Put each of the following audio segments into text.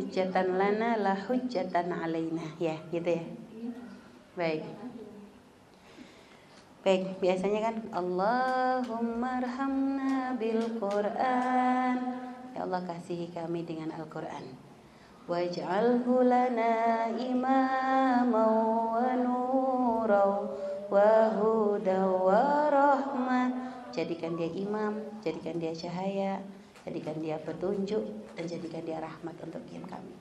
hujjatan lana la hujjatan alaina. Ya gitu ya. Baik. Baik biasanya kan Allahumma arhamna bil Quran. Ya Allah kasihi kami dengan Al Quran waj'alhu lana imama wa nura wa huda wa rahmah. Jadikan dia imam jadikan dia cahaya jadikan dia petunjuk dan jadikan dia rahmat untuk kami.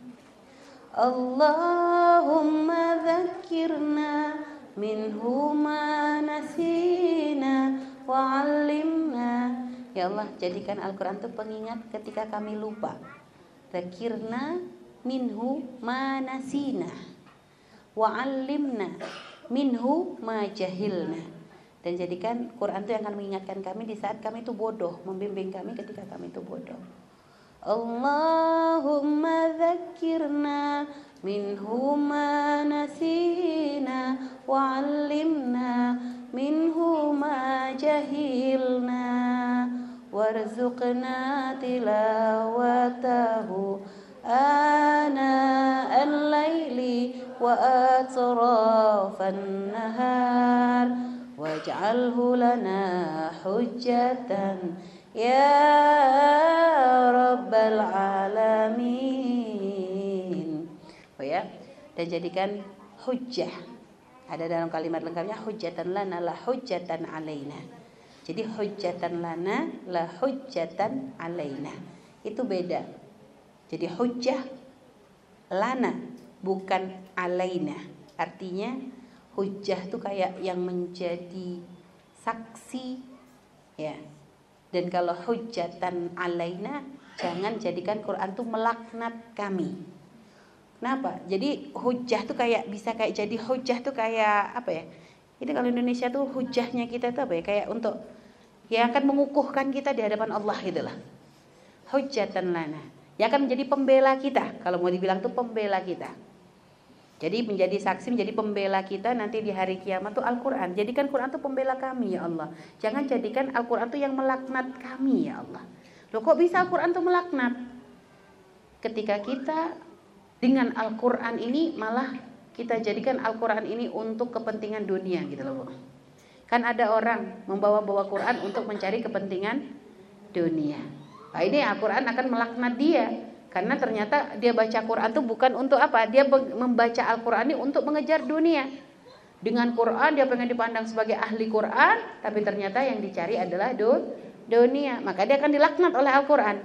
Allahumma dzakirna minhu ma nasina wa 'allimna. Ya Allah jadikan Al-Qur'an itu pengingat ketika kami lupa. Dzakirna minhu ma nasina wa 'allimna minhu ma jahilna dan jadikan Quran itu yang akan mengingatkan kami di saat kami itu bodoh, membimbing kami ketika kami itu bodoh. Allahumma dzakirna minhu ma nasina wa 'allimna minhu ma jahilna warzuqna tilawatahu ana al-laili wa atrafan nahar واجعله لنا حجة يا رب العالمين oh ya dan jadikan hujjah ada dalam kalimat lengkapnya hujjatan lana la hujjatan alaina jadi hujjatan lana la hujjatan alaina itu beda jadi hujjah lana bukan alaina artinya hujah tuh kayak yang menjadi saksi ya. Dan kalau hujatan alaina jangan jadikan Quran tuh melaknat kami. Kenapa? Jadi hujah tuh kayak bisa kayak jadi hujah tuh kayak apa ya? Ini kalau Indonesia tuh hujahnya kita tuh apa ya? Kayak untuk yang akan mengukuhkan kita di hadapan Allah gitulah hujatan lana. Yang akan menjadi pembela kita. Kalau mau dibilang tuh pembela kita jadi menjadi saksi, menjadi pembela kita nanti di hari kiamat tuh Al-Quran. Jadikan Quran tuh pembela kami ya Allah. Jangan jadikan Al-Quran tuh yang melaknat kami ya Allah. Loh kok bisa Al-Quran tuh melaknat? Ketika kita dengan Al-Quran ini malah kita jadikan Al-Quran ini untuk kepentingan dunia gitu loh Bu. Kan ada orang membawa-bawa Quran untuk mencari kepentingan dunia. Nah ini Al-Quran akan melaknat dia karena ternyata dia baca Quran itu bukan untuk apa? Dia membaca Al-Quran ini untuk mengejar dunia. Dengan Quran dia pengen dipandang sebagai ahli Quran, tapi ternyata yang dicari adalah do, dunia. Maka dia akan dilaknat oleh Al-Quran.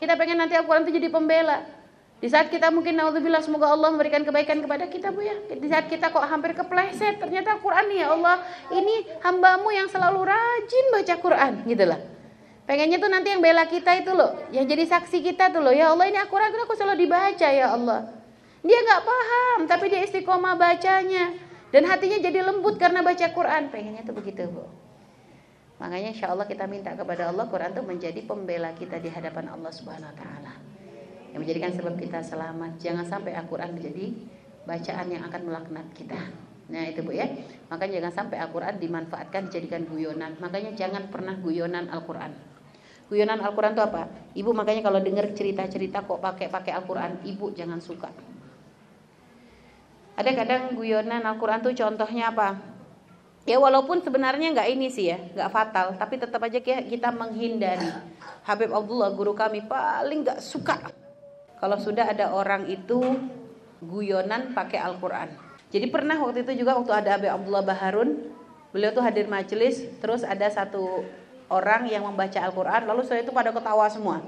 Kita pengen nanti Al-Quran itu jadi pembela. Di saat kita mungkin naudzubillah semoga Allah memberikan kebaikan kepada kita Bu ya. Di saat kita kok hampir kepleset, ternyata Al-Quran nih ya Allah, ini hambamu yang selalu rajin baca Quran gitu lah. Pengennya tuh nanti yang bela kita itu loh, yang jadi saksi kita tuh loh. Ya Allah ini aku ragu aku selalu dibaca ya Allah. Dia nggak paham, tapi dia istiqomah bacanya dan hatinya jadi lembut karena baca Quran. Pengennya tuh begitu bu. Makanya insya Allah kita minta kepada Allah Quran tuh menjadi pembela kita di hadapan Allah Subhanahu Wa Taala. Yang menjadikan sebab kita selamat. Jangan sampai Al-Quran menjadi bacaan yang akan melaknat kita. Nah itu bu ya. Makanya jangan sampai Al-Quran dimanfaatkan dijadikan guyonan. Makanya jangan pernah guyonan Al-Quran. Guyonan Al-Quran itu apa? Ibu makanya kalau dengar cerita-cerita kok pakai-pakai Al-Quran, ibu jangan suka. Ada kadang guyonan Al-Quran tuh contohnya apa? Ya walaupun sebenarnya nggak ini sih ya, nggak fatal, tapi tetap aja kita menghindari. Habib Abdullah guru kami paling nggak suka kalau sudah ada orang itu guyonan pakai Al-Quran. Jadi pernah waktu itu juga waktu ada Habib Abdullah Baharun, beliau tuh hadir majelis, terus ada satu orang yang membaca Al-Quran lalu setelah itu pada ketawa semua.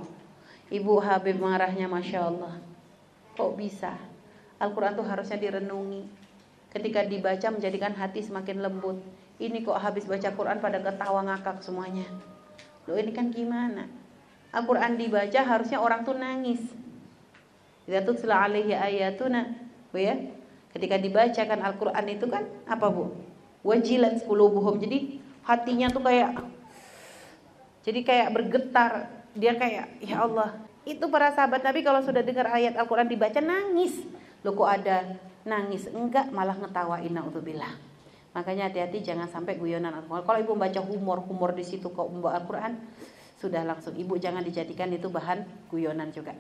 Ibu Habib marahnya Masya Allah. Kok bisa? Al-Quran itu harusnya direnungi. Ketika dibaca menjadikan hati semakin lembut. Ini kok habis baca Quran pada ketawa ngakak semuanya. Loh ini kan gimana? Al-Quran dibaca harusnya orang tuh nangis. Kita tuh alaihi ayatuna Bu ya. Ketika dibacakan Al-Quran itu kan Apa bu? Wajilat buhum. Jadi hatinya tuh kayak jadi kayak bergetar, dia kayak ya Allah. Itu para sahabat Nabi kalau sudah dengar ayat Al-Qur'an dibaca nangis. Loh kok ada nangis? Enggak, malah ngetawain naudzubillah. Makanya hati-hati jangan sampai guyonan Al-Qur'an. Kalau ibu baca humor-humor di situ kok membawa Al-Qur'an, sudah langsung ibu jangan dijadikan itu bahan guyonan juga.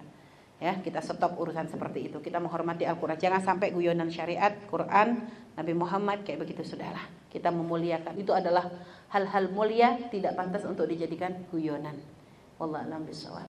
Ya, kita stop urusan seperti itu. Kita menghormati Al-Qur'an. Jangan sampai guyonan syariat, Quran, Nabi Muhammad kayak begitu sudahlah. Kita memuliakan. Itu adalah hal-hal mulia tidak pantas untuk dijadikan guyonan. Wallahualam.